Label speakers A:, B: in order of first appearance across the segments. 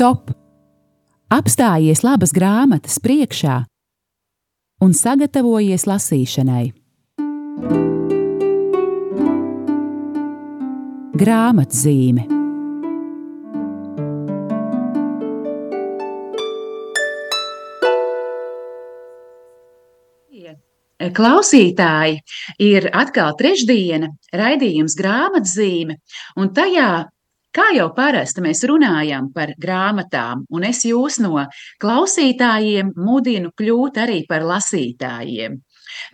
A: Stop! Apstājies labas grāmatas priekšā un sagatavojies lasīšanai. Grāmatzīme
B: Klausītāji, ir atkal trešdiena, raidījums grāmatzīme, un tajā, kā jau parasti, mēs runājam par grāmatām, un es jūs no klausītājiem mudinu kļūt arī par lasītājiem.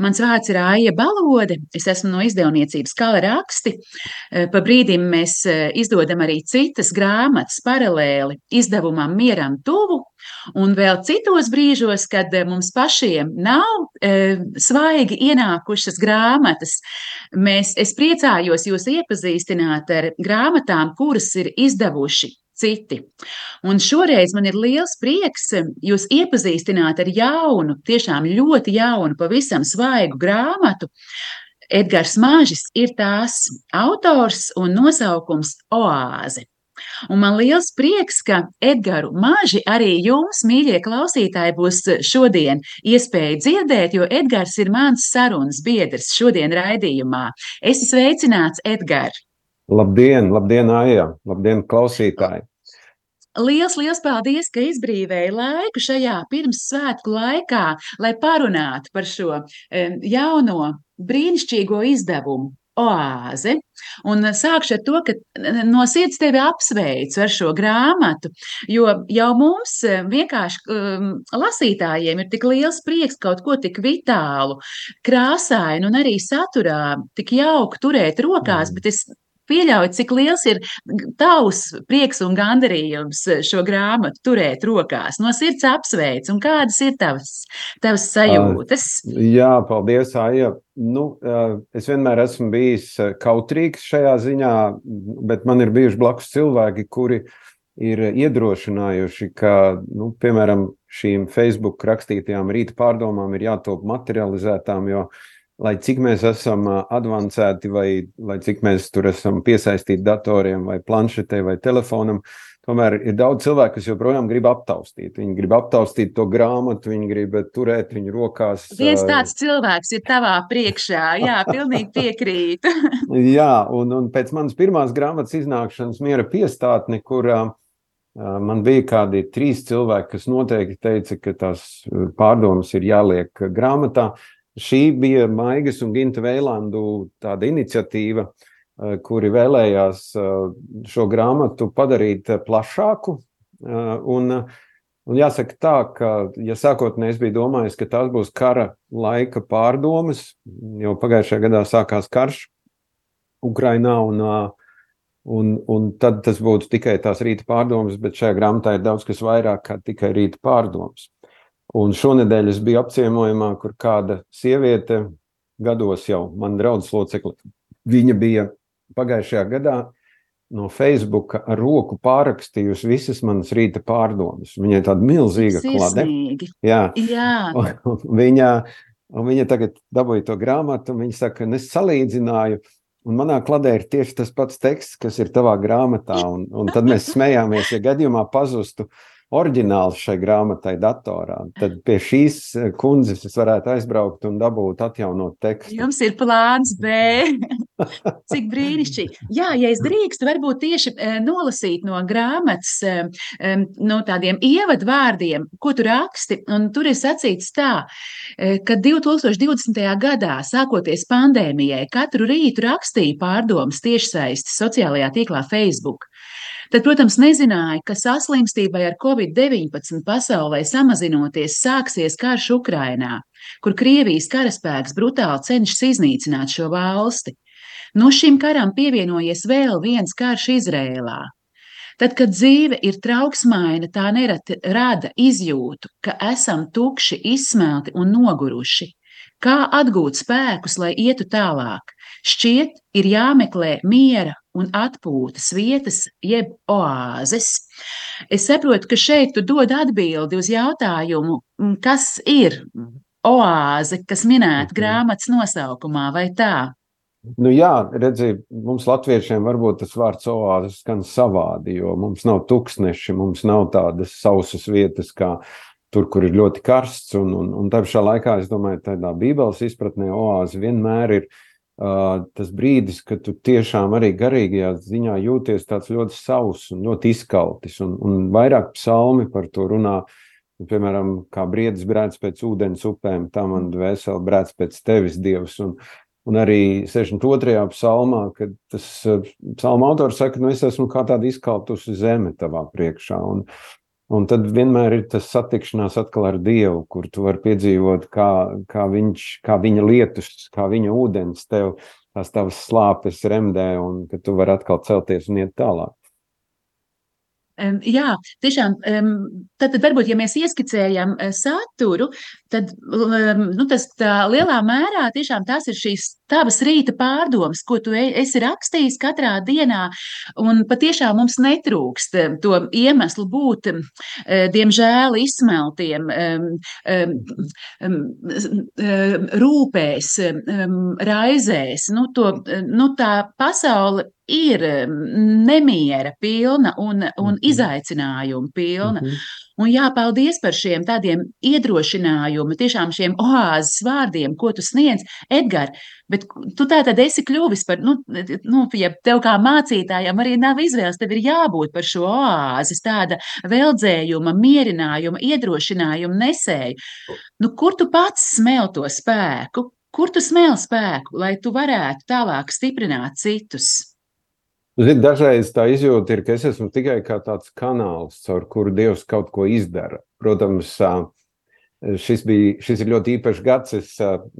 B: Mans vārds ir Aija Balode. Es esmu no izdevniecības Kala raksti. Eh, pa brīdim mēs eh, izdodam arī citas grāmatas paralēli izdevumam Mieram tuvu. Un vēl citos brīžos, kad eh, mums pašiem nav e, svaigi ienākušas grāmatas, mēs, es priecājos jūs iepazīstināt ar grāmatām, kuras ir izdevuši citi. Un šoreiz man ir liels prieks jūs iepazīstināt ar jaunu, tiešām ļoti jaunu, pavisam svaigu grāmatu. Edgars Māžis ir tās autors un nosaukums Oāze. Un man liels prieks, ka Edgars Māži arī jums, mīļie klausītāji, būs šodien iespēja dzirdēt, jo Edgars ir mans sarunas biedrs šodien raidījumā. Es esmu sveicināts, Edgars!
C: Labdien, labdien, Aija! Labdien, klausītāji!
B: Liels, liels paldies, ka izbrīvēji laiku šajā pirmssvētku laikā, lai parunātu par šo jauno brīnišķīgo izdevumu. Oāze. Un sākšu ar to, ka no sirds tevi apsveicu ar šo grāmatu, jo jau mums vienkārši um, lasītājiem ir tik liels prieks kaut ko tik vitālu, krāsainu un arī saturā tik jauku turēt rokās, mm. bet es pieļauj, cik liels ir tavs prieks un gandarījums šo grāmatu turēt rokās. No sirds apsveic, un kādas ir tavas, tavas sajūtas?
C: Uh, jā, paldies, Aija. Nu, uh, es vienmēr esmu bijis kautrīgs šajā ziņā, bet man ir bijuši blakus cilvēki, kuri ir iedrošinājuši, ka, nu, piemēram, šīm Facebook rakstītajām rīta pārdomām ir jātop materializētām, jo uh, lai cik mēs esam avansēti, vai lai cik mēs tur esam piesaistīti datoriem, vai planšetē, vai telefonam, tomēr ir daudz cilvēku, kas joprojām grib aptaustīt. Viņi grib aptaustīt to grāmatu, viņi grib turēt viņu rokās.
B: Viens tāds cilvēks ir tavā priekšā, jā, pilnīgi piekrītu.
C: jā, un, un pēc manas pirmās grāmatas iznākšanas miera piestātne, kurā Man bija kādi trīs cilvēki, kas noteikti teica, ka tās pārdomas ir jāliek grāmatā. Šī bija Maigas un Ginta Veilandu tāda iniciatīva, eh, kuri vēlējās eh, šo grāmatu padarīt eh, plašāku. Un, un jāsaka tā, ka, ja sākotnēji es biju domājis, ka tās būs kara laika pārdomas, jo pagājušajā gadā sākās karš Ukrainā, un, un, un tad tas būtu tikai tās rīta pārdomas, bet šajā grāmatā ir daudz kas vairāk kā tikai rīta pārdomas. Un šonadēļ es biju apciemojumā, kur kāda sieviete, gados jau man draudzes locekli, viņa bija pagājušajā gadā no Facebook ar roku pārrakstījusi visas manas rīta pārdomas. Viņai tāda milzīga klade.
B: Jā, Jā.
C: Un viņa, un viņa tagad dabūja to grāmatu, un viņa saka, es salīdzināju. Un manā kladē ir tieši tas pats teksts, kas ir tavā grāmatā. Un, un tad mēs smējāmies, ja gadījumā pazustu uh, oriģināls šai grāmatai datorā. Tad pie šīs eh, kundzes es varētu aizbraukt un dabūt atjaunot tekstu.
B: Jums ir plāns B. Cik brīnišķīgi. Jā, ja es drīkstu, varbūt tieši eh, nolasīt no grāmatas, eh, no tādiem ievadvārdiem, ko tu raksti. Un tur ir sacīts tā, ka 2020. gadā, sākoties pandēmijai, katru rītu rakstīju pārdomas tiešsaistes sociālajā tīklā Facebook. Tad, protams, nezināja, ka saslimstībai ar covid-19 pasaulē samazinoties sāksies karš Ukrainā, kur Krievijas karaspēks brutāli cenšas iznīcināt šo valsti. Nu šim karam pievienojies vēl viens karš Izrēlā. Tad, kad dzīve ir trauksmaina, tā nereti rada izjūtu, ka esam tukši, izsmelti un noguruši. Kā atgūt spēkus, lai ietu tālāk? Šķiet, ir jāmeklē miera un atpūtas vietas, jeb oāzes. Es saprotu, ka šeit tu dod atbildi uz jautājumu, kas ir oāze, kas minēta mhm. grāmatas nosaukumā, vai tā?
C: Nu, jā, redziet, mums latviešiem varbūt tas vārds oāzes skan savādi, jo mums nav tūkstneši, mums nav tādas sausas vietas, kā tur, kur ir ļoti karsts. Un, un, un tā pašā laikā, es domāju, tādā bībeles izpratnē oāze vienmēr ir tas brīdis, kad tu tiešām arī garīgajā ziņā jūties tāds ļoti sauss un ļoti izkaltis. Un, un vairāk psalmi par to runā. Piemēram, kā briedis brēc pēc ūdens upēm, tā man dvēseli brēc pēc tevis, Dievs. Un, Un arī 62. psalmā, kad tas psalma autors saka, nu es esmu kā tāda izkaltusi zeme tavā priekšā. Un, un tad vienmēr ir tas satikšanās atkal ar Dievu, kur tu vari piedzīvot, kā, kā, viņš, kā viņa lietus, kā viņa ūdens tev, tās tavas slāpes remdē, un ka tu vari atkal celties un iet tālāk.
B: Jā, tiešām. Tad, tad varbūt, ja mēs ieskicējam eh, saturu, tad nu, tas lielā mērā tiešām tās ir šīs tavas rīta pārdomas, ko tu e, esi rakstījis katrā dienā. Un patiešām mums netrūkst to iemeslu būt, diemžēl, izsmeltiem, rūpēs, raizēs. Nu, to, nu, tā pasaule ir nemiera pilna un, un mhm. izaicinājumu pilna. Mm -hmm. Un jāpaldies par šiem tādiem iedrošinājumiem, tiešām šiem oāzes vārdiem, ko tu sniedz, Edgars. Bet tu tā tad esi kļuvis par, nu, nu, ja tev kā mācītājam arī nav izvēles, tev ir jābūt par šo oāzes, tāda veldzējuma, mierinājuma, iedrošinājuma nesēju. Nu, kur tu pats smel to spēku? Kur tu smēl spēku, lai tu varētu tālāk stiprināt citus?
C: Zin, dažreiz tā izjūta ir, ka es esmu tikai kā tāds kanāls, caur kuru Dievs kaut ko izdara. Protams, šis, bija, šis ir ļoti īpašs gads. Es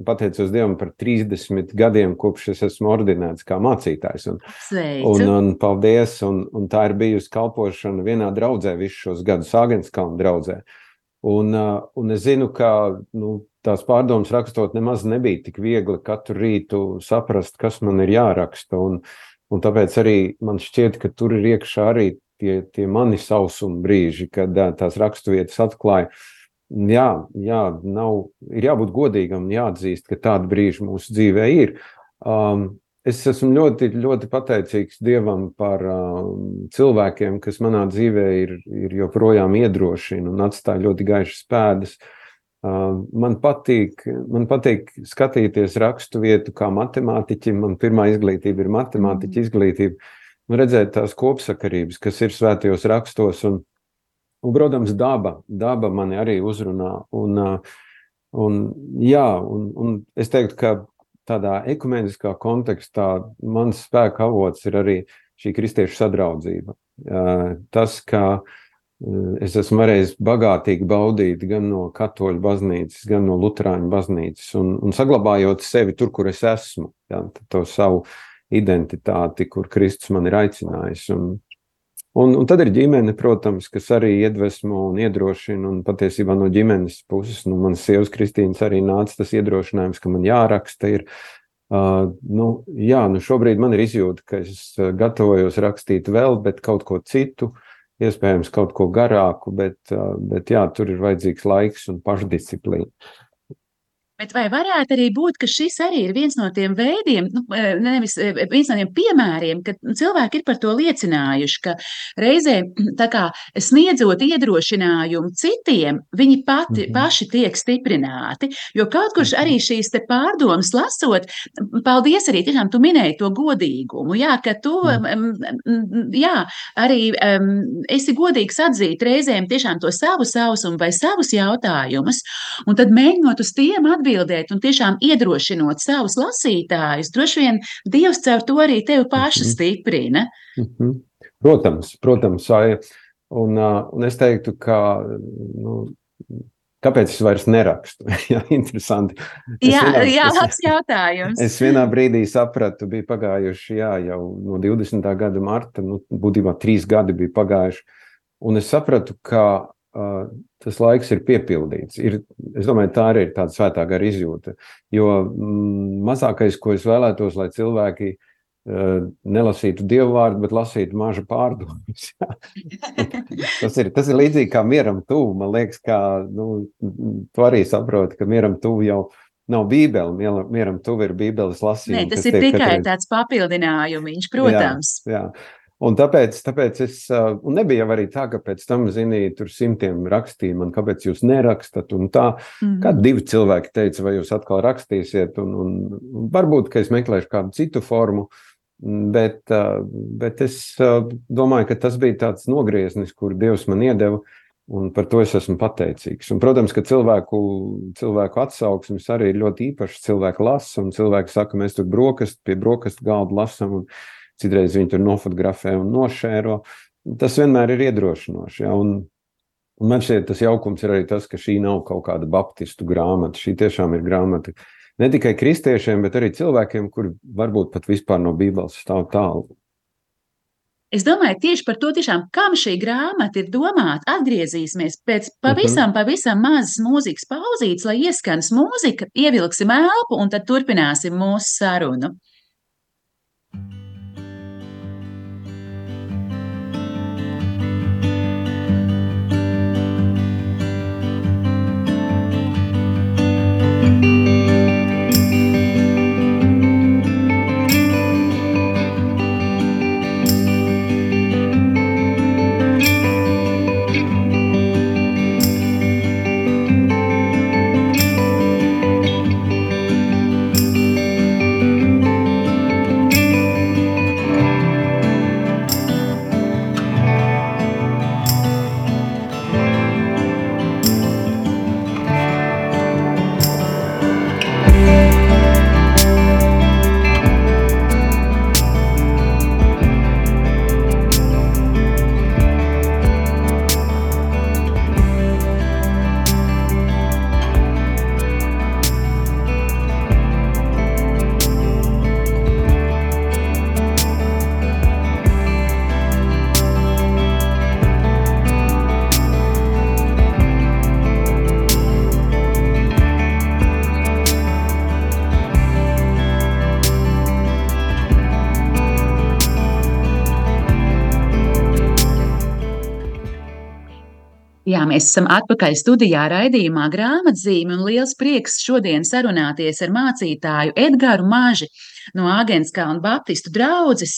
C: pateicos Dievam par 30 gadiem, kopš es esmu ordinēts kā mācītājs. Un,
B: Sveicu.
C: un, un paldies! Un, un tā ir bijusi kalpošana vienā draudzē visus šos gadus, Āgenskalna draudzē. Un, un es zinu, ka nu, tās pārdomas rakstot nemaz nebija tik viegli katru rītu saprast, kas man ir jāraksta. Un, Un tāpēc arī man šķiet, ka tur ir iekšā arī tie, tie mani sausuma brīži, kad tās raksturvietas atklāja. Jā, jā nav, ir jābūt godīgam un jāatzīst, ka tādi brīži mūsu dzīvē ir. Um, es esmu ļoti, ļoti pateicīgs Dievam par um, cilvēkiem, kas manā dzīvē ir, ir joprojām iedrošina un atstāja ļoti gaišas pēdas. Uh, Man patīk, man patīk skatīties rakstu vietu kā matemātiķim. Man pirmā izglītība ir matemātiķa mm. izglītība. Un redzēt tās kopsakarības, kas ir svētajos rakstos. Un, un protams, daba, daba mani arī uzrunā. Un, un, jā, un, un es teiktu, ka tādā ekumeniskā kontekstā mans spēka avots ir arī šī kristiešu sadraudzība. Tas, ka uh, Es esmu varējis bagātīgi baudīt gan no katoļu baznīcas, gan no luterāņu baznīcas, un, un saglabājot sevi tur, kur es esmu, jā, to savu identitāti, kur Kristus man ir aicinājis. Un, un, un tad ir ģimene, protams, kas arī iedvesmo un iedrošina, un patiesībā no ģimenes puses, nu, manas sievas Kristīnas arī nāca tas iedrošinājums, ka man jāraksta ir. Uh, nu, jā, nu šobrīd man ir izjūta, ka es gatavojos rakstīt vēl, bet kaut ko citu, uh, iespējams kaut ko garāku, bet, bet jā, tur ir vajadzīgs laiks un pašdisciplīna.
B: Bet vai varētu arī būt, ka šis arī ir viens no tiem veidiem, nu, e, nevis e, viens no tiem piemēriem, ka cilvēki ir par to liecinājuši, ka reizē kā, sniedzot iedrošinājumu citiem, viņi pati, mm -hmm. paši tiek stiprināti. Jo kaut kurš arī mhm. šīs pārdomas lasot, paldies arī tiešām tu minēji to godīgumu, jā, ka tu, mm. jā, arī um, esi godīgs atzīt reizēm tiešām to savu sausumu vai savus jautājumus, un tad mēģinot uz tiem atbildēt atbildēt un tiešām iedrošinot savus lasītājus, droši vien Dievs caur to arī tevi pašu mhm. stiprina. Mm
C: -hmm. Protams, protams. Un, un es teiktu, ka. Nu, Kāpēc es vairs nerakstu? jā, interesanti.
B: Es jā, vienā, jā labs jautājums.
C: Es vienā brīdī sapratu, bija pagājuši jā, jau no 20. gada marta, nu, būtībā trīs gadi bija pagājuši. Un es sapratu, ka tas laiks ir piepildīts. Ir, es domāju, tā arī ir tāda svētā gara izjūta. Jo mm, mazākais, ko es vēlētos, lai cilvēki uh, nelasītu dievu vārdu, bet lasītu mažu pārdomas. tas, ir, tas ir līdzīgi kā mieram tuvu. Man liekas, ka nu, tu arī saproti, ka mieram tuvu jau nav bībele, mieram tuvi ir bībeles lasījumi.
B: Nē, tas ir tikai katreiz... tāds papildinājums, protams.
C: Jā, jā. Un tāpēc, tāpēc es, un nebija arī tā, ka pēc tam, ziniet, tur simtiem rakstīja man, kāpēc jūs nerakstat, un tā, mm. kad divi cilvēki teica, vai jūs atkal rakstīsiet, un, un, varbūt, ka es meklēšu kādu citu formu, bet, bet es domāju, ka tas bija tāds nogrieznis, kur Dievs man iedeva, un par to es esmu pateicīgs. Un, protams, ka cilvēku, cilvēku atsauksmes arī ir ļoti īpašas, cilvēki lasa, un cilvēki saka, mēs tur brokastu pie brokastu galda lasam, un, citreiz viņi tur nofotografē un nošēro. Tas vienmēr ir iedrošinoši. Ja? Un, un man šķiet, tas jaukums ir arī tas, ka šī nav kaut kāda baptistu grāmata. Šī tiešām ir grāmata ne tikai kristiešiem, bet arī cilvēkiem, kuri varbūt pat vispār no Bībeles stāv tālu.
B: Es domāju, tieši par to, tiešām, kam šī grāmata ir domāta. Atgriezīsimies pēc pavisam, mhm. pavisam mazas mūzikas pauzītes, lai ieskanas mūzika, ievilksim elpu un tad turpināsim mūsu sarunu. Jā, mēs esam atpakaļ studijā raidījumā grāmatzīme un liels prieks šodien sarunāties ar mācītāju Edgāru Maži no Āgenskalna Baptistu draudzes.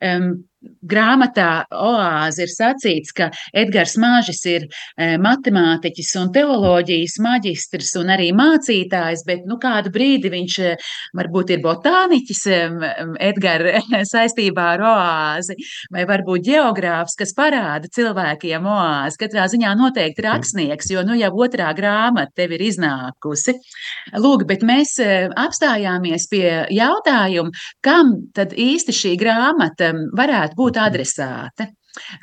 B: Um, grāmatā Oāze ir sacīts, ka Edgars Māžis ir e, matemātiķis un teoloģijas maģistrs un arī mācītājs, bet nu, kādu brīdi viņš e, varbūt ir botāniķis e, Edgar saistībā ar Oāzi, vai varbūt geogrāfs, kas parāda cilvēkiem Oāzi. Katrā ziņā noteikti rakstnieks, jo nu jau otrā grāmata tev ir iznākusi. Lūk, bet mēs apstājāmies pie jautājuma, kam tad īsti šī grāmata varētu varētu būt adresāta.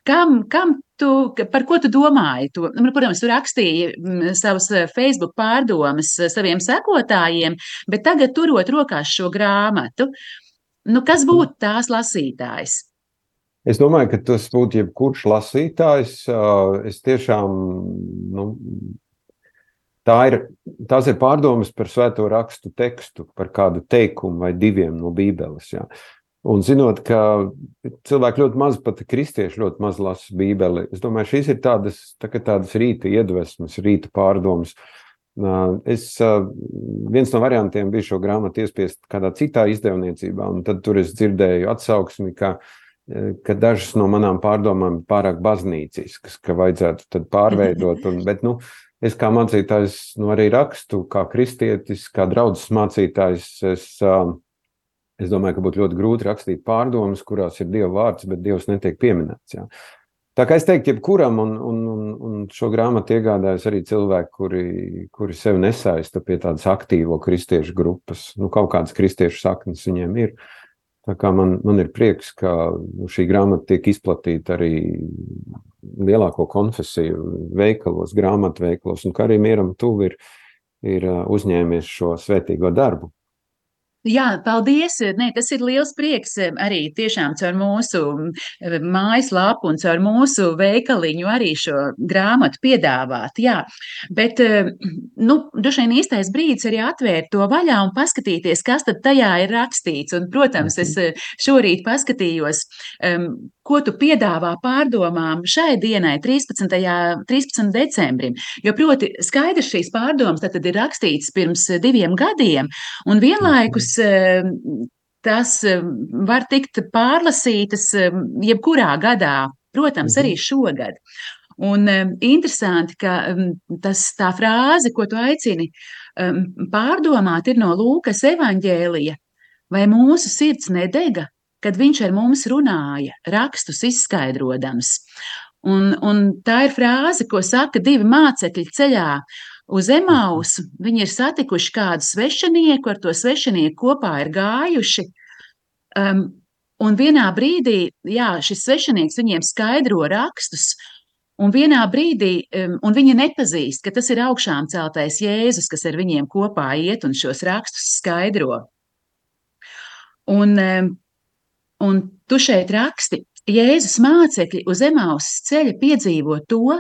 B: Kam, kam tu, par ko tu domāji? Tu, nu, protams, tu rakstīji mm, savus eh, Facebook pārdomas eh, saviem sekotājiem, bet tagad turot rokās šo grāmatu, nu, kas būtu tās lasītājs?
C: Es domāju, ka tas būtu jebkurš lasītājs. Es tiešām, nu, tā ir, tās ir pārdomas par svēto rakstu tekstu, par kādu teikumu vai diviem no Bībeles. Jā. Un zinot, ka cilvēki ļoti maz, pat kristieši ļoti maz lasa Bībeli, es domāju, šīs ir tādas, tā tādas rīta iedvesmas, rīta pārdomas. Es, viens no variantiem bija šo grāmatu iespiest kādā citā izdevniecībā, un tad tur es dzirdēju atsauksmi, ka, ka dažas no manām pārdomām ir pārāk baznīciskas, ka vajadzētu pārveidot. Un, bet, nu, es kā mācītājs nu, arī rakstu, kā kristietis, kā draudzes mācītājs, es uh, Es domāju, ka būtu ļoti grūti rakstīt pārdomas, kurās ir Dieva vārds, bet Dievs netiek pieminēts. Jā. Tā kā es teiktu, jebkuram, un, un, un, un šo grāmatu iegādājas arī cilvēki, kuri, kuri sevi nesaista pie tādas aktīvo kristiešu grupas. Nu, kaut kādas kristiešu saknes viņiem ir. Tā kā man, man ir prieks, ka nu, šī grāmata tiek izplatīta arī lielāko konfesiju veikalos, grāmatu veikalos, un ka arī mieram tuvu ir, ir uzņēmies šo svētīgo darbu.
B: Jā, paldies. Nē, tas ir liels prieks eh, arī tiešām caur mūsu eh, mājaslapu un caur mūsu veikaliņu arī šo grāmatu piedāvāt. Jā, bet, eh, nu, droši vien īstais brīdis arī atvērt to vaļā un paskatīties, kas tad tajā ir rakstīts. Un, protams, es
C: Mhm.
B: šorīt paskatījos, um, ko tu piedāvā pārdomām šai dienai, 13. 13. decembrim. Jo, proti, skaidrs šīs pārdomas tad ir rakstītas pirms diviem gadiem, un vienlaikus tas eh, var tikt pārlasītas eh, jebkurā gadā, protams,
C: Mhm.
B: arī šogad. Un um, interesanti, ka um, tas tā frāze, ko tu aicini um, pārdomāt, ir no Lūkas evaņģēlija. Vai mūsu sirds nedega, kad viņš ar mums runāja, rakstus izskaidrodams? Un, un tā ir frāze, ko saka divi mācekļi ceļā uz Emausu. Viņi ir satikuši kādu svešinieku, ar to svešinieku kopā ir gājuši. Um, un vienā brīdī, jā, šis svešinieks viņiem skaidro rakstus, un vienā brīdī, um, un viņi nepazīst, ka tas ir augšām celtais Jēzus, kas ar viņiem kopā iet un šos rakstus skaidro. Un, um, un tu šeit raksti, Jēzus mācekļi uz Emausas ceļa piedzīvo to,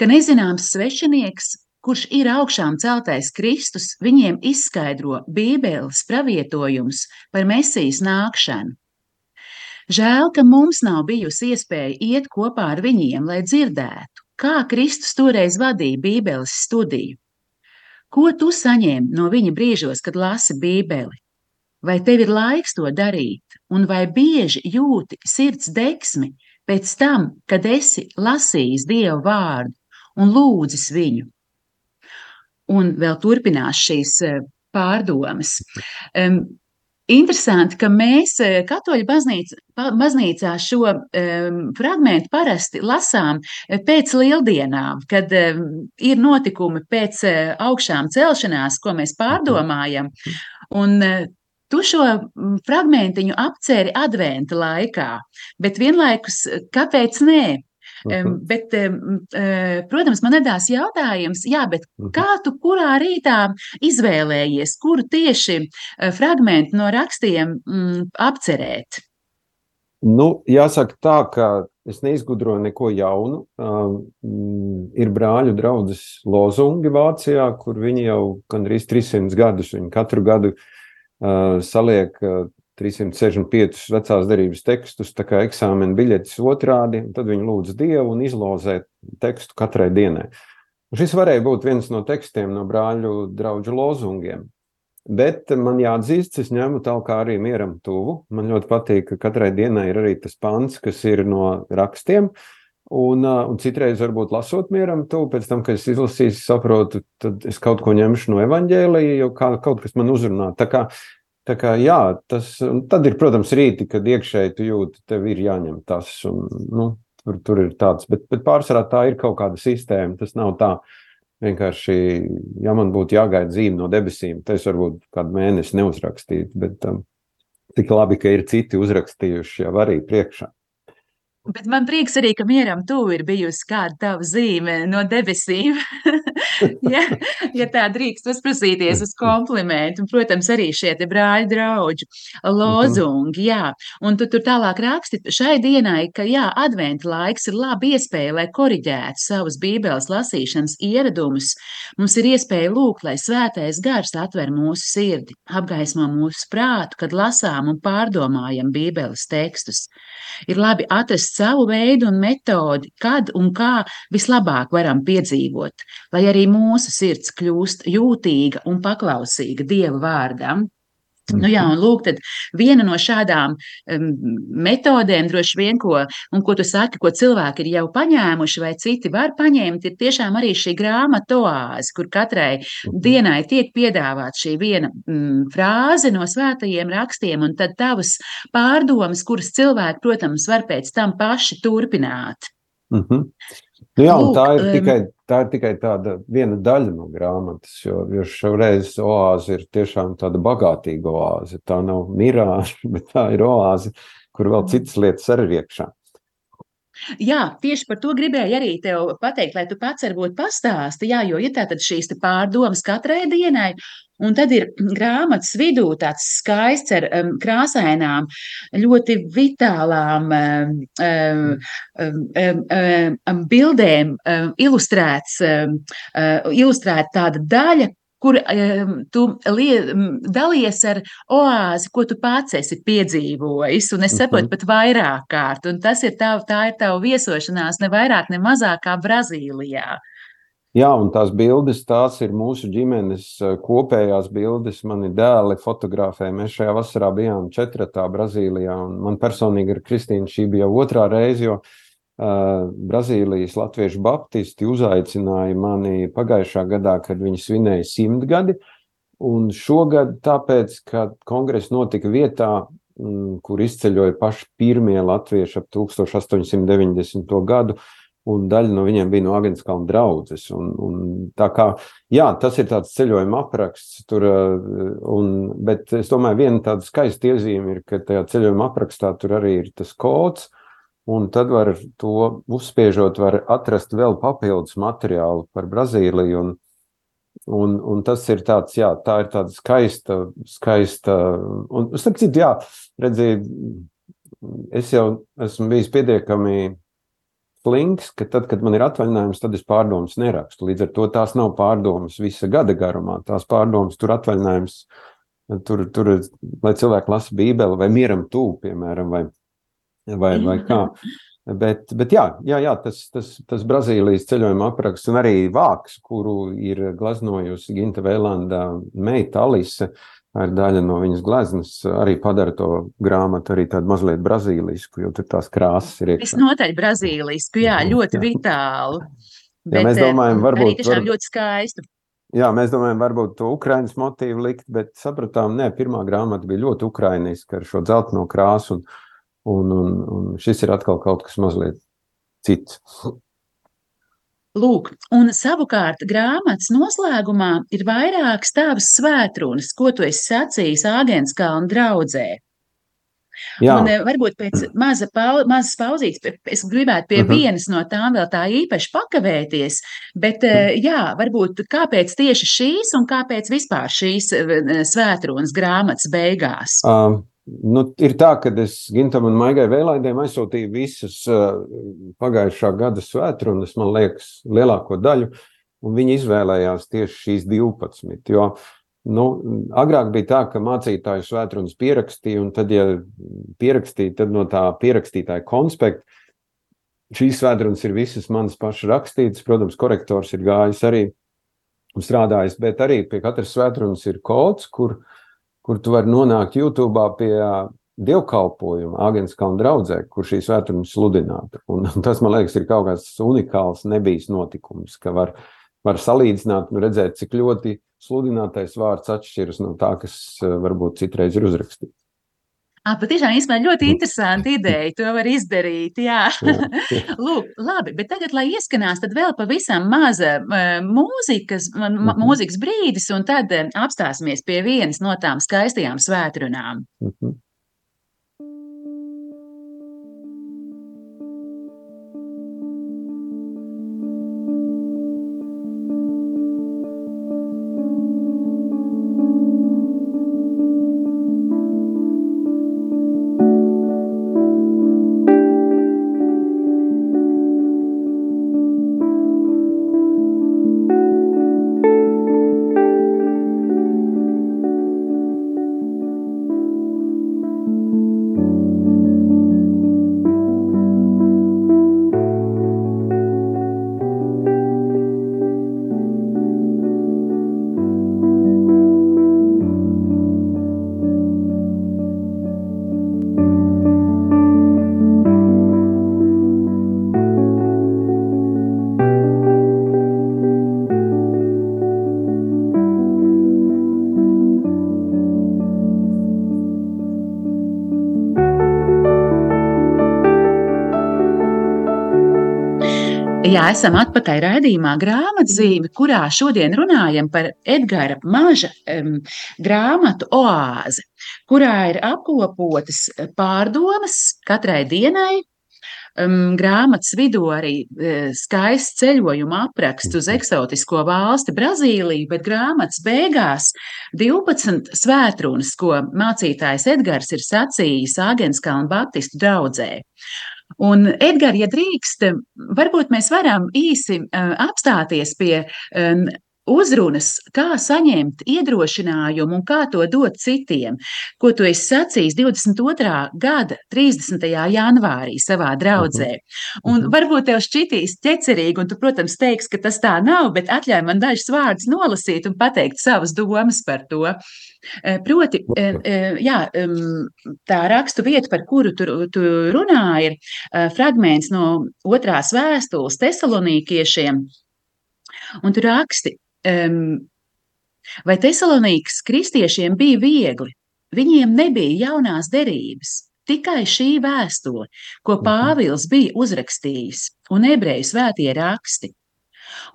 B: ka nezināms svešinieks, kurš ir augšām celtais Kristus, viņiem izskaidro Bībeles pravietojums par Mesijas nākšanu. Žēl, ka mums nav bijusi iespēja iet kopā ar viņiem, lai dzirdētu, kā Kristus toreiz vadīja Bībeles studiju. Ko tu saņēmi no viņa brīžos, kad lasi Bībeli? Vai tev ir laiks to darīt, un vai bieži jūti sirds deksmi pēc tam, kad esi lasījis Dievu vārdu un lūdzis viņu? Un vēl turpinās šīs eh, pārdomas. Um, Interesanti, ka mēs eh, katoļu baznīca, baznīcā šo um, fragmentu parasti lasām eh, pēc lieldienām, kad um, ir notikumi pēc uh, augšām celšanās, ko mēs pārdomājam. Un, uh, Tu šo fragmentiņu apcēri adventa laikā, bet vienlaikus, kāpēc nē?
C: Mhm.
B: bet, uh, protams, man radās jautājums, jā, bet kā tu kurā rītā izvēlējies, kuru tieši uh, fragmentu no rakstiem mm, apcerēt?
C: Nu, jāsaka tā, ka es neizgudroju neko jaunu. Um, ir brāļu draudzes lozungi Vācijā, kur viņi jau gandrīz 300 gadus, viņi katru gadu uh, saliek uh, 365 vecās derības tekstus, tā kā eksāmena biļetes otrādi, tad viņi lūdz Dievu un izlozē tekstu katrai dienai. Un šis varēja būt viens no tekstiem no brāļu draugu lozungiem. Bet man jāatzīst, es ņemu tālāk arī mieram tuvu. Man ļoti patīk, ka katrai dienai ir arī tas pants, kas ir no rakstiem. Un, un citreiz, varbūt lasot mieram tuvu, pēc tam, kad es izlasīju, saprotu, tad es kaut ko ņemšu no evaņģēlīja, jo kā, kaut kas man uzrunā. Tā kā, tā kā jā, tas, tad ir, protams, rīti, kad iekšēji tu jūti, tev ir jāņem tas. Un, nu, tur, tur ir tāds, bet, bet pārsvarā tā ir kaut kāda sistēma. Tas nav tā vienkārši, ja man būtu jāgaida zīme no debesīm, tad es varbūt kādu mēnesi neuzrakstītu. Bet um, tik labi, ka ir citi uzrakstījuši jau arī priekšā.
B: Bet man prieks arī, ka mieram tuvu ir bijusi kāda tava zīme no debesīm. ja, ja tā drīkst uzprasīties uz komplimentu, un, protams, arī šie te brāļi draugi lozungi, jā. Un tu tur tālāk raksti šai dienai, ka, jā, adventa laiks ir laba iespēja, lai koriģētu savus bībeles lasīšanas ieradumus. Mums ir iespēja lūgt, lai svētais gars atver mūsu sirdi, apgaismo mūsu prātu, kad lasām un pārdomājam bībeles tekstus. Ir labi atrast savu veidu un metodi, kad un kā vislabāk varam piedzīvot, lai arī mūsu sirds kļūst jūtīga un paklausīga Dieva vārdam. Nu jā, un lūk, viena no šādām um, metodēm, droši vien, ko, un ko tu saki, ko cilvēki ir jau paņēmuši, vai citi var paņemt, ir tiešām arī šī grāmata oāze, kur katrai dienai tiek piedāvāta šī viena mm, frāze no svētajiem rakstiem, un tad tavas pārdomas, kuras cilvēki, protams, var pēc tam paši turpināt.
C: Mm -hmm. Nu, jā,
B: Lūk,
C: tā, ir tikai, tā ir tikai tāda viena daļa no grāmatas, jo, jo šoreiz oāze ir tiešām tāda bagātīga oāze. Tā nav mirāža, bet tā ir oāze, kur vēl citas lietas arī iekšā.
B: Jā, tieši par to gribēju arī tev pateikt, lai tu pats varbūt pastāsti, jā, jo ir tātad šīs pārdomas katrai dienai, Un tad ir grāmatas vidū tāds skaists ar um, krāsainām, ļoti vitālām um, um, um, um, bildēm um, ilustrēts, um, uh, ilustrēta tāda daļa, kur um, tu lie, dalies ar oāzi, ko tu pats esi piedzīvojis, un es saprotu, pat vairāk kārt. Un tas ir tā, tā ir tava viesošanās ne vairāk, ne mazāk kā Brazīlijā.
C: Jā, un tās bildes, tās ir mūsu ģimenes eh, kopējās bildes. Mani dēli fotografē. Mēs šajā vasarā bijām četratā Brazīlijā, un man personīgi ar Kristīnu šī bija otrā reize, jo uh, Brazīlijas latviešu baptisti uzaicināja mani pagājušā gadā, kad viņi svinēja simtgadi, un šogad tāpēc, ka kongress notika vietā, mm, kur izceļoja paši pirmie latvieši ap 1890. gadu, un daļa no viņiem bija no Agenskalna draudzes. Un, un tā kā, jā, tas ir tāds ceļojuma apraksts, tur, eh, un, bet es domāju, viena tāda skaista iezīme ir, ka tajā ceļojuma aprakstā tur arī ir tas kods, un tad var to uzspiežot, var atrast vēl papildus materiālu par Brazīliju, un, un, un tas ir tāds, jā, tā ir tāda skaista, skaista, un, starp citu, jā, redzīt, es jau esmu bijis pietiekami slinks, ka tad, kad man ir atvaļinājums, tad es pārdomas nerakstu. Līdz ar to tās nav pārdomas visa gada garumā. Tās pārdomas tur atvaļinājums, tur, tur lai cilvēki lasa bībeli vai mieram tūp, piemēram, vai, vai, vai kā. Bet, bet jā, jā, jā tas, tas, tas Brazīlijas ceļojuma apraksts un arī vāks, kuru ir glaznojusi Ginta Vēlanda meita Alise, ir daļa no viņas gleznas, arī padara to grāmatu arī tādu mazliet brazīlisku, jo tur tās krāsas ir iekšā.
B: Visnotaļ brazīlisku, jā, ļoti jā. vitālu.
C: Bet, jā, mēs domājam, varbūt.
B: Arī tiešām var... ļoti skaistu.
C: Jā, mēs domājam, varbūt to Ukraiņas motīvu likt, bet sapratām, nē, pirmā grāmata bija ļoti ukrainiska ar šo dzelteno krāsu, un, un, un, un šis ir atkal kaut kas mazliet cits.
B: Lūk, un savukārt grāmatas noslēgumā ir vairākas tavas svētrunas, ko tu esi sacījis Āgenskalna draudzē. Jā. Un eh, varbūt pēc maza pau, mazas pauzītes es gribētu pie uh mhm. -huh. vienas no tām vēl tā īpaši pakavēties, bet uh, jā, varbūt kāpēc tieši šīs un kāpēc vispār šīs eh, svētrunas grāmatas beigās?
C: Um. Nu, ir tā, ka es Gintam un Maigai Vēlaidēm aizsūtīju visas uh, pagājušā gada svētrunas, man liekas, lielāko daļu, un viņi izvēlējās tieši šīs 12. Jo, nu, agrāk bija tā, ka mācītāju svētrunas pierakstīja, un tad, ja pierakstīja, tad no tā pierakstītāja konspekta šīs svētrunas ir visas manas pašas rakstītas. Protams, korektors ir gājis arī un strādājis, bet arī pie katras svētrunas ir kods, kur uh, kur tu vari nonākt YouTube pie dievkalpojuma Agenskalna draudzē, kur šī svētuma sludināta. Un, tas, man liekas, ir kaut kāds unikāls, nebijis notikums, ka var, var salīdzināt un redzēt, cik ļoti sludinātais vārds atšķiras no tā, kas varbūt citreiz ir uzrakstīts.
B: Ah, patiešām īstenībā ļoti mm. interesanti ideja. To var izdarīt. Jā. Lūk, labi, bet tagad, lai ieskanās, tad vēl pavisam maza mūzikas, mm -hmm. mūzikas brīdis, un tad apstāsimies pie vienas no tām skaistajām svētrunām. Mm -hmm. Esam atpakaļ raidījumā grāmatzīme, kurā šodien runājam par Edgara Maža um, grāmatu oāzi, kurā ir apkopotas pārdomas katrai dienai, um, grāmatas vidū arī uh, skaists ceļojuma apraksts uz eksotisko valsti Brazīliju, bet grāmatas beigās 12 svētrunas, ko mācītājs Edgars ir sacījis Āgenskalna Baptistu draudzē. Un, Edgars, ja drīkst, varbūt mēs varam īsi uh, apstāties pie um, uzrunas, kā saņemt iedrošinājumu un kā to dot citiem, ko tu esi sacījis 22. gada 30. janvārī savā draudzē. Mhm. Un mhm. varbūt tev šķitīs ķecerīgi, un tu, protams, teiksi, ka tas tā nav, bet atļauj man dažus vārdus nolasīt un pateikt savas domas par to. Eh, proti, eh, eh, jā, tā rakstu vieta, par kuru tu, tu runā, ir fragments no otrās vēstules tesalonīkiešiem. Un tu raksti, vai Tesalonīkas kristiešiem bija viegli? Viņiem nebija jaunās derības, tikai šī vēstule, ko mhm. Pāvils bija uzrakstījis, un ebreju svētie raksti.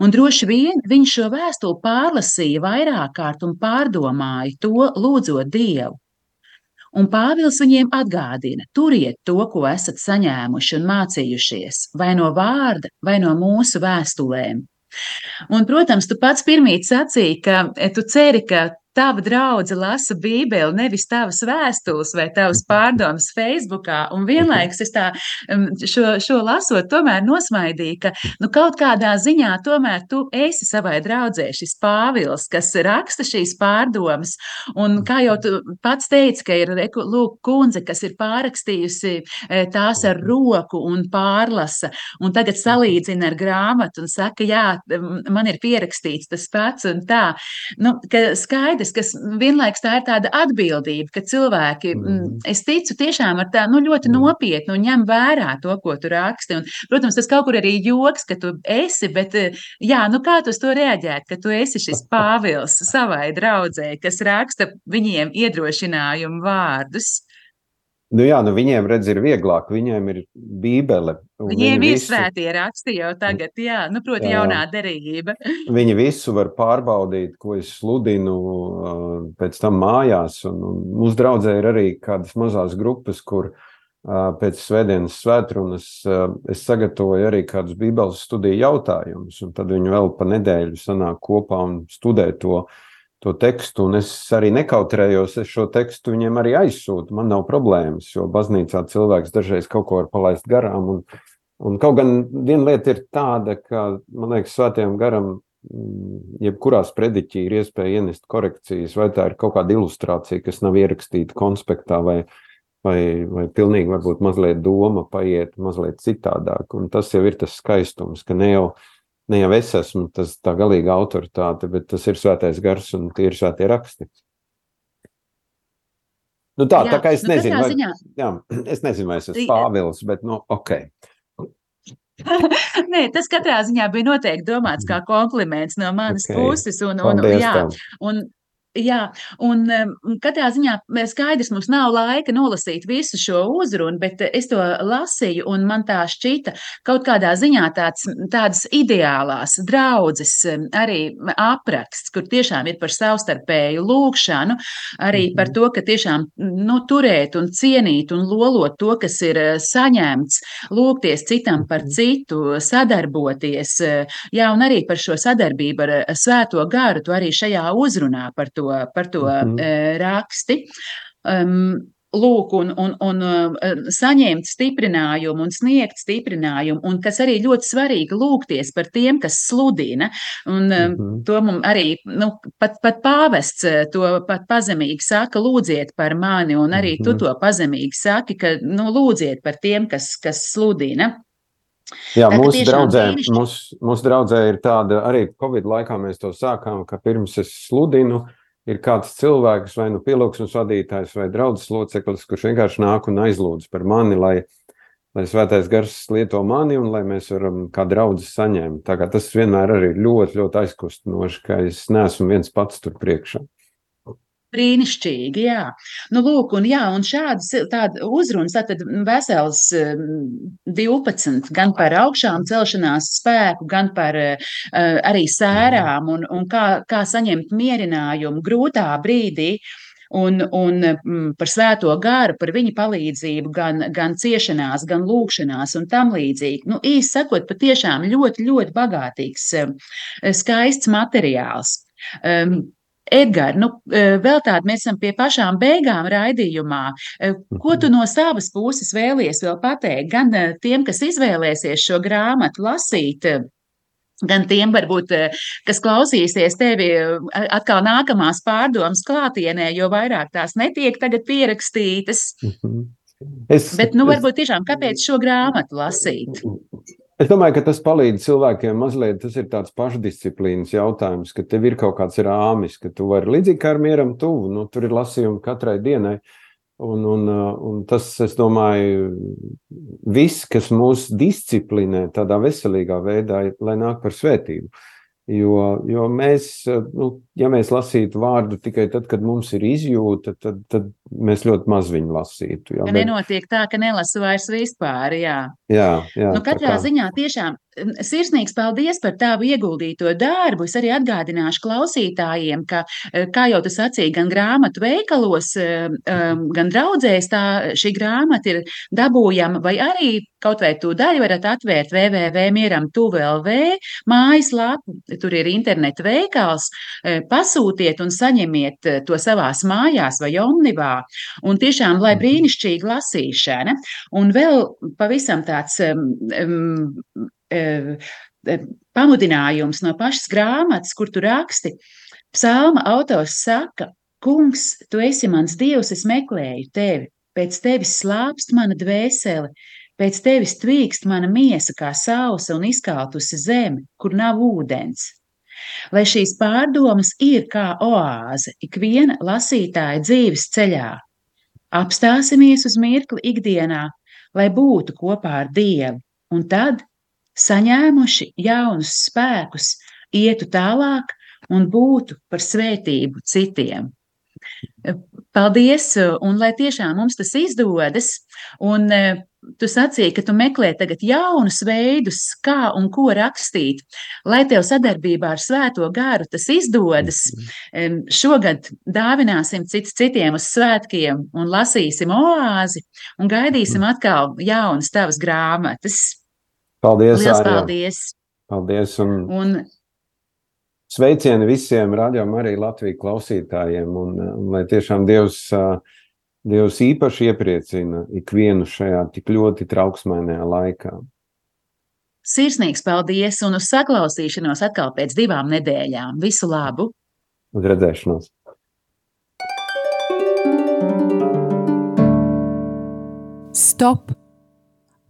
B: Un droši vien viņš šo vēstuli pārlasīja vairāk kārt un pārdomāja to, lūdzot Dievu. Un Pāvils viņiem atgādina: turiet to, ko esat saņēmuši un mācījušies, vai no vārda, vai no mūsu vēstulēm. Un, protams, tu pats pirmīt sacīji, ka tu ceri, ka tava draudzene lasa Bībeli, nevis tavas vēstules vai tavas pārdomas Facebookā. Un vienlaikus es tā šo, šo lasot, tomēr nosmaidīju, ka nu, kaut kādā ziņā tomēr tu esi savai draudzē šis Pāvils, kas raksta šīs pārdomas. Un kā jau tu pats teici, ka ir lūk, kundze, kas ir pārrakstījusi e, tās ar roku un pārlasa, un tagad salīdzina ar grāmatu un saka, jā, man ir pierakstīts tas pats un tā. Nu, skaidrs, skaidrs, ka vienlaikus tā ir tāda atbildība, ka cilvēki, mm. es ticu, tiešām ar tā nu, ļoti mm. nopietni un ņem vērā to, ko tu raksti. Un, protams, tas kaut kur arī joks, ka tu esi, bet eh, jā, nu kā tu uz to reaģēt, ka tu esi šis Pāvils savai draudzē, kas raksta viņiem iedrošinājumu vārdus.
C: Nu jā, nu viņiem redz, ir vieglāk, viņiem ir bībele.
B: Viņiem ir visu... svētie raksti jau tagad, jā, nu, proti, jā. jaunā derība.
C: Viņi visu var pārbaudīt, ko es sludinu pēc tam mājās. Un, un mūsu draudzē ir arī kādas mazās grupas, kur pēc svētdienas svētrunas es sagatavoju arī kādus bībeles studiju jautājumus, un tad viņi vēl pa nedēļu sanāk kopā un studē to to tekstu, un es arī nekautrējos, es šo tekstu viņiem arī aizsūtu. Man nav problēmas, jo baznīcā cilvēks dažreiz kaut ko var palaist garām. Un, un kaut gan viena lieta ir tāda, ka, man liekas, svētajam garam, mm, jebkurā sprediķī ir iespēja ienest korekcijas, vai tā ir kaut kāda ilustrācija, kas nav ierakstīta konspektā, vai, vai, vai pilnīgi varbūt mazliet doma paiet mazliet citādāk. Un tas jau ir tas skaistums, ka ne jau ne jau es esmu tas, tā galīga autoritāte, bet tas ir svētais gars un tie ir svētie raksti. Nu tā, jā, tā kā es nu, nezinu, vai, ziņā... jā, es nezinu, vai es esmu Pāvils, bet, nu, ok.
B: Nē, tas katrā ziņā bija noteikti domāts kā kompliments no manas okay. puses. Un, un, Paldies jā, tam. un Jā, un um, katrā ziņā skaidrs, mums nav laika nolasīt visu šo uzrunu, bet es to lasīju, un man tā šķita kaut kādā ziņā tāds, tādas ideālās draudzes arī apraksts, kur tiešām ir par savstarpēju lūkšanu, arī par mhm. to, ka tiešām nu, turēt un cienīt un lolot to, kas ir eh, saņemts, lūgties citam par mhm. citu, sadarboties, eh, jā, un arī par šo sadarbību ar eh, svēto garu, tu arī šajā uzrunā par to to, par to mm -hmm. raksti. Um, lūk, un, un, un saņemt stiprinājumu un sniegt stiprinājumu, un kas arī ļoti svarīgi lūgties par tiem, kas sludina. Un, mm -hmm. To mums arī nu, pat, pat pāvests to pat pazemīgi saka, lūdziet par mani, un arī mm -hmm. tu mhm. to pazemīgi saki, ka nu, lūdziet par tiem, kas, kas sludina.
C: Jā, tā, mūsu draudzē, mūsu, mūsu draudzē ir tāda, arī Covid laikā mēs to sākām, ka pirms es sludinu, uh, ir kāds cilvēks, vai nu pielūgsmes vadītājs, vai draugs loceklis, kurš vienkārši nāk un aizlūdz par mani, lai, lai svētais gars lieto mani un lai mēs varam kā draugi saņemt. Tā kā tas vienmēr arī ir ļoti, ļoti aizkustinoši, ka es neesmu viens pats tur priekšā.
B: Brīnišķīgi, jā. Nu, lūk, un, jā, un šādas uzrunas, tad vesels 12, gan par augšām celšanās spēku, gan par uh, arī sērām un, un kā, kā saņemt mierinājumu grūtā brīdī. un, un mm, par svēto garu, par viņa palīdzību gan, gan ciešanās, gan lūkšanās un tam līdzīgi. Nu, īsi sakot, patiešām ļoti, ļoti bagātīgs, skaists materiāls. Um, Edgars, nu, e, vēl tādu mēs esam pie pašām beigām raidījumā. E, ko tu no savas puses vēlies vēl pateikt? Gan e, tiem, kas izvēlēsies šo grāmatu lasīt, gan tiem, varbūt, kas klausīsies tevi atkal nākamās pārdomas klātienē, jo vairāk tās netiek tagad pierakstītas. Mhm. Es, Bet, nu, varbūt tiešām, kāpēc šo grāmatu lasīt?
C: Es domāju, ka tas palīdz cilvēkiem mazliet. Tas ir tāds pašdisciplīnas jautājums, ka tev ir kaut kāds rāmis, ka tu vari līdzīgi kā ar mieram tuvu. Nu, tur ir lasījumi katrai dienai. Un, un, un tas, es domāju, viss, kas mūs disciplinē tādā veselīgā veidā, lai nāk par svētību. Jo, jo mēs, nu, ja mēs lasītu vārdu tikai tad, kad mums ir izjūta, tad, tad mēs ļoti maz viņu lasītu.
B: Jā, bet... Nenotiek tā, ka nelasu vairs vispār. Jā,
C: jā, jā
B: nu, katrā ziņā tiešām Sirsnīgs paldies par tavu ieguldīto darbu. Es arī atgādināšu klausītājiem, ka, e, kā jau tu sacīji, gan grāmatu veikalos, e, e, gan draudzēs tā šī grāmata ir dabūjama, vai arī kaut vai tu daļu varat atvērt www.mieram.tuv.lv mājaslapu, tur ir interneta veikals, pasūtiet un saņemiet to savās mājās vai omnivā. Un tiešām, lai brīnišķīgi lasīšana. Un vēl pavisam tāds um, pamudinājums no pašas grāmatas, kur tu raksti. Psalma autors saka, Kungs, tu esi mans dievs, es meklēju tevi, pēc tevis slāpst mana dvēsele, pēc tevis tvīkst mana miesa kā sausa un izkaltusi zeme, kur nav ūdens. Lai šīs pārdomas ir kā oāze ikviena lasītāja dzīves ceļā, apstāsimies uz mirkli ikdienā, lai būtu kopā ar Dievu, un tad saņēmuši jaunus spēkus, ietu tālāk un būtu par svētību citiem. Paldies, un lai tiešām mums tas izdodas, un e, tu sacīki, ka tu meklē tagad jaunus veidus, kā un ko rakstīt, lai tev sadarbībā ar Svēto garu tas izdodas. Šogad dāvināsim cits citiem uz svētkiem un lasīsim oāzi un gaidīsim atkal jaunas tavas grāmatas.
C: Paldies!
B: Lielas Ārjā. paldies!
C: Paldies! Un... un... Sveicieni visiem radiokamā arī Latvijas klausītājiem, un, un lai tiešām Dievs, Dievs īpaši iepriecina ikvienu šajā tik ļoti trauksmēnajā laikā.
B: Sirsnīgs paldies, un uz saklausīšanos atkal pēc divām nedēļām. Visu labu!
C: Uz redzēšanos!
A: Stop!